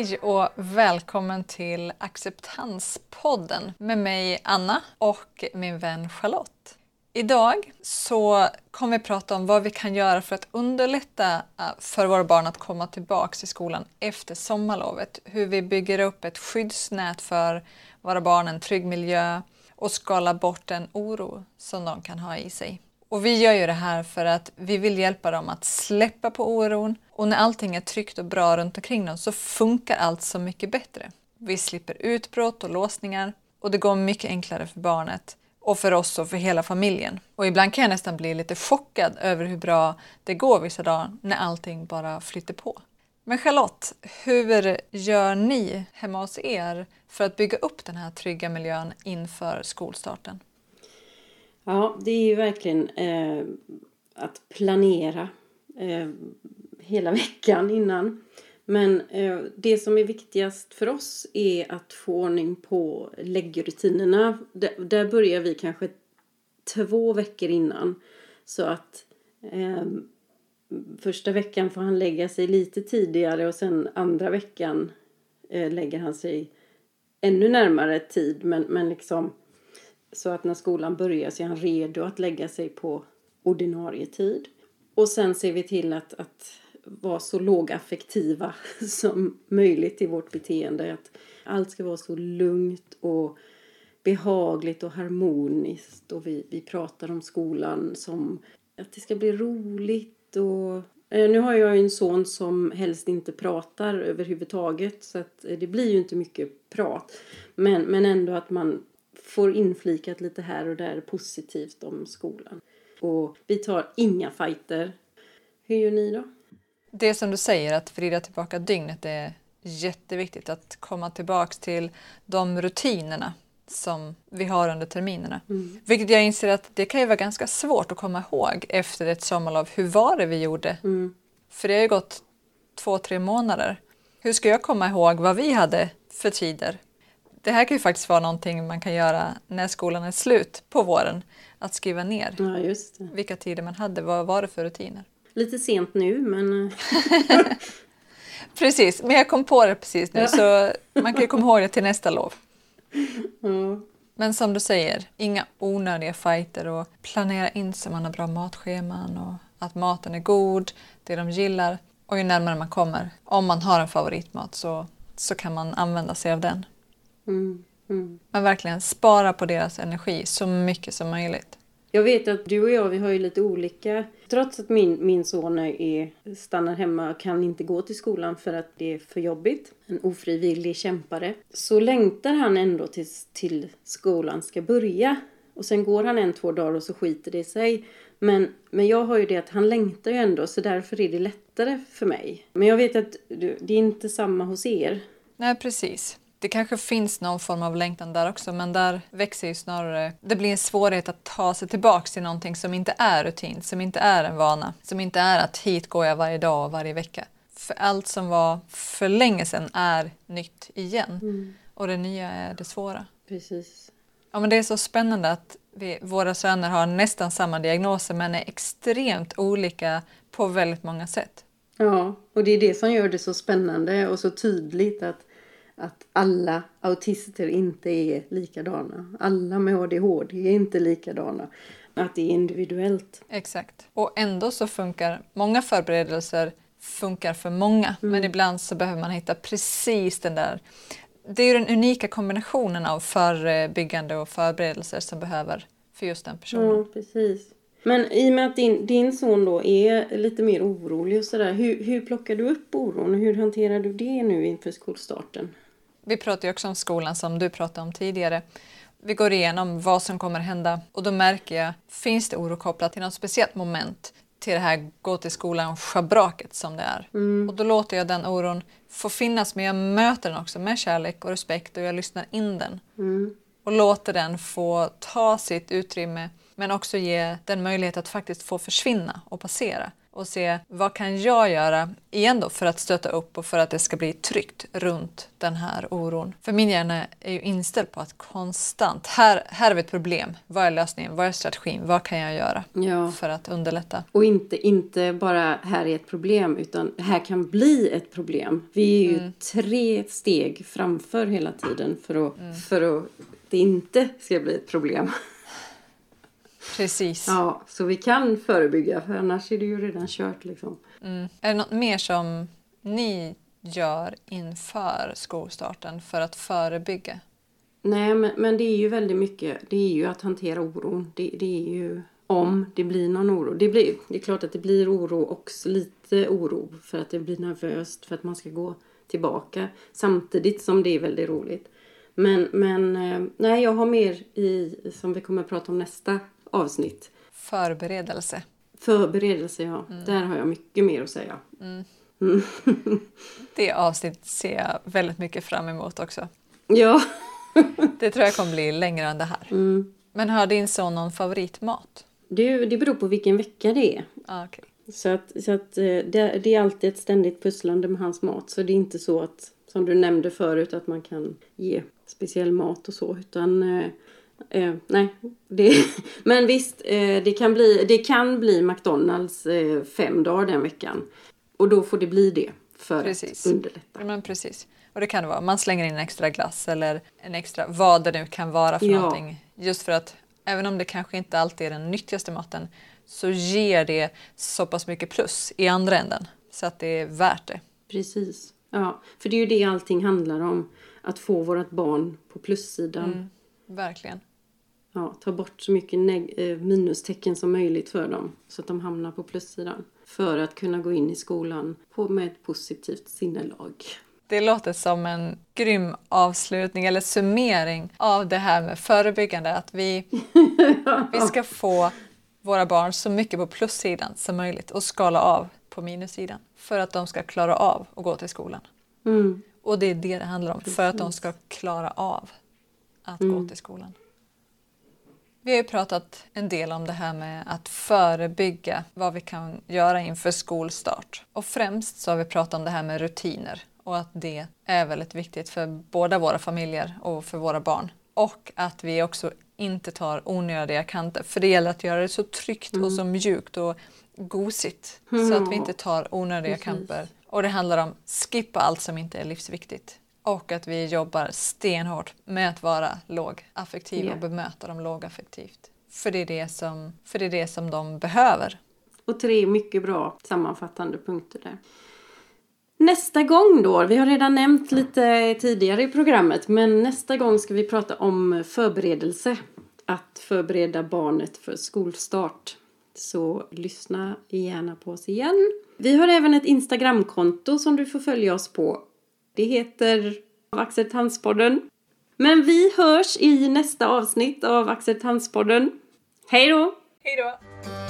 Hej och välkommen till Acceptanspodden med mig Anna och min vän Charlotte. Idag så kommer vi prata om vad vi kan göra för att underlätta eh, för våra barn att komma tillbaka till skolan efter sommarlovet. Hur vi bygger upp ett skyddsnät för våra barn, en trygg miljö och skala bort den oro som de kan ha i sig. Och vi gör ju det här för att vi vill hjälpa dem att släppa på oron och när allting är tryggt och bra runt omkring dem så funkar allt så mycket bättre. Vi slipper utbrott och låsningar och det går mycket enklare för barnet och för oss och för hela familjen. Och ibland kan jag nästan bli lite chockad över hur bra det går vissa dagar när allting bara flyter på. Men Charlotte, hur gör ni hemma hos er för att bygga upp den här trygga miljön inför skolstarten? Ja, det är ju verkligen eh, att planera eh, hela veckan innan. Men eh, det som är viktigast för oss är att få ordning på läggrutinerna. D där börjar vi kanske två veckor innan. Så att eh, första veckan får han lägga sig lite tidigare och sen andra veckan eh, lägger han sig ännu närmare tid. Men, men liksom så att när skolan börjar så är han redo att lägga sig på ordinarie tid. Och sen ser vi till att, att vara så lågaffektiva som möjligt i vårt beteende. Att allt ska vara så lugnt och behagligt och harmoniskt. Och vi, vi pratar om skolan som att det ska bli roligt. Och, eh, nu har jag en son som helst inte pratar överhuvudtaget så att eh, det blir ju inte mycket prat. Men, men ändå att man får inflikat lite här och där positivt om skolan. Och vi tar inga fighter. Hur gör ni då? Det som du säger, att vrida tillbaka dygnet är jätteviktigt. Att komma tillbaka till de rutinerna som vi har under terminerna. Mm. Vilket jag inser att det kan ju vara ganska svårt att komma ihåg efter ett sommarlov. Hur var det vi gjorde? Mm. För det har ju gått två, tre månader. Hur ska jag komma ihåg vad vi hade för tider? Det här kan ju faktiskt vara någonting man kan göra när skolan är slut på våren. Att skriva ner ja, vilka tider man hade, vad var det för rutiner? Lite sent nu men... Eh. precis, men jag kom på det precis nu så man kan ju komma ihåg det till nästa lov. Mm. Men som du säger, inga onödiga fighter och planera in så man har bra matscheman och att maten är god, det de gillar. Och ju närmare man kommer, om man har en favoritmat så, så kan man använda sig av den. Mm. Mm. Men verkligen spara på deras energi så mycket som möjligt. Jag vet att du och jag vi har ju lite olika. Trots att min, min son är, stannar hemma och kan inte gå till skolan för att det är för jobbigt. En ofrivillig kämpare. Så längtar han ändå tills till skolan ska börja. Och sen går han en, två dagar och så skiter det sig. Men, men jag har ju det att han längtar ju ändå så därför är det lättare för mig. Men jag vet att det är inte samma hos er. Nej, precis. Det kanske finns någon form av längtan där också men där växer ju snarare... Det blir en svårighet att ta sig tillbaka till någonting som inte är rutin, som inte är en vana, som inte är att hit går jag varje dag och varje vecka. För allt som var för länge sedan är nytt igen mm. och det nya är det svåra. Precis. Ja, men det är så spännande att vi, våra söner har nästan samma diagnoser men är extremt olika på väldigt många sätt. Ja, och det är det som gör det så spännande och så tydligt att att alla autister inte är likadana. Alla med ADHD är inte likadana. Att det är individuellt. Exakt. Och ändå så funkar många förberedelser funkar för många. Mm. Men ibland så behöver man hitta precis den där det är den unika kombinationen av förebyggande och förberedelser som behöver för just den personen. Ja, precis. Men i och med att din, din son då är lite mer orolig och sådär, hur, hur plockar du upp oron och hur hanterar du det nu inför skolstarten? Vi pratar ju också om skolan som du pratade om tidigare. Vi går igenom vad som kommer hända och då märker jag, finns det oro kopplat till något speciellt moment till det här gå till skolan schabraket som det är. Mm. Och då låter jag den oron få finnas men jag möter den också med kärlek och respekt och jag lyssnar in den. Mm. Och låter den få ta sitt utrymme men också ge den möjlighet att faktiskt få försvinna och passera. Och se vad kan jag göra igen då för att stötta upp och för att det ska bli tryggt runt den här oron. För min hjärna är ju inställd på att konstant, här, här vi ett problem, vad är lösningen, vad är strategin, vad kan jag göra Ja. för att underlätta? Och inte, inte bara här är ett problem, utan här kan bli ett problem. Vi är ju Mm. tre steg framför hela tiden för att, för att det inte ska bli ett problem. Precis. Ja, så vi kan förebygga, för annars är det ju redan kört liksom. Mm. Är det något mer som ni gör inför skolstarten för att förebygga? Nej, men, men det är ju väldigt mycket, det är ju att hantera oron. Det, det är ju om det blir någon oro. Det, blir, det är klart att det blir oro och lite oro för att det blir nervöst för att man ska gå tillbaka. Samtidigt som det är väldigt roligt. Men, men eh, nej, jag har mer i, som vi kommer att prata om nästa avsnitt. Förberedelse. Förberedelse, ja. Där har jag mycket mer att säga. Det avsnittet ser jag väldigt mycket fram emot också. Ja. Det tror jag kommer bli längre än det här. Mm. Men har din son någon favoritmat? Det, det beror på vilken vecka det är. Ah, okej. Så att, så att eh, det, det är alltid ett ständigt pusslande med hans mat. Så det är inte så att, som du nämnde förut, att man kan ge speciell mat och så. Utan, eh, nej. Det, men visst, eh, det, kan bli, det kan bli McDonalds eh, fem dagar den veckan. Och då får det bli det för Precis. att underlätta. Men precis. Och det kan det vara. Man slänger in en extra glass eller en extra, vad det nu kan vara för Ja. någonting. Just för att även om det kanske inte alltid är den nyttigaste maten så ger det så pass mycket plus i andra änden. Så att det är värt det. Precis. Ja, för det är ju det allting handlar om. Att få vårt barn på plussidan. Mm. Verkligen. Ja, ta bort så mycket eh, minustecken som möjligt för dem så att de hamnar på plussidan. För att kunna gå in i skolan på, med ett positivt sinnelag. Det låter som en grym avslutning eller summering av det här med förebyggande. Att vi, vi ska få våra barn så mycket på plussidan som möjligt och skala av på minussidan. För att de ska klara av att gå till skolan. Mm. Och det är det det handlar om. För att de ska klara av att gå till skolan. Vi har ju pratat en del om det här med att förebygga vad vi kan göra inför skolstart. Och främst så har vi pratat om det här med rutiner och att det är väldigt viktigt för båda våra familjer och för våra barn. Och att vi också inte tar onödiga kanter. För det gäller att göra det så tryggt och så mjukt och gosigt. Så att vi inte tar onödiga Precis. kamper. Och det handlar om skippa allt som inte är livsviktigt. Och att vi jobbar stenhårt med att vara lågaffektiva Ja. och bemöta dem lågaffektivt. För det, är det, som, för det är det som de behöver. Och tre mycket bra sammanfattande punkter där. Nästa gång då, vi har redan nämnt lite tidigare i programmet, men nästa gång ska vi prata om förberedelse. Att förbereda barnet för skolstart. Så lyssna gärna på oss igen. Vi har även ett Instagramkonto som du får följa oss på. Det heter Acceptanspodden. Men vi hörs i nästa avsnitt av Acceptanspodden. Hej då! Hej då!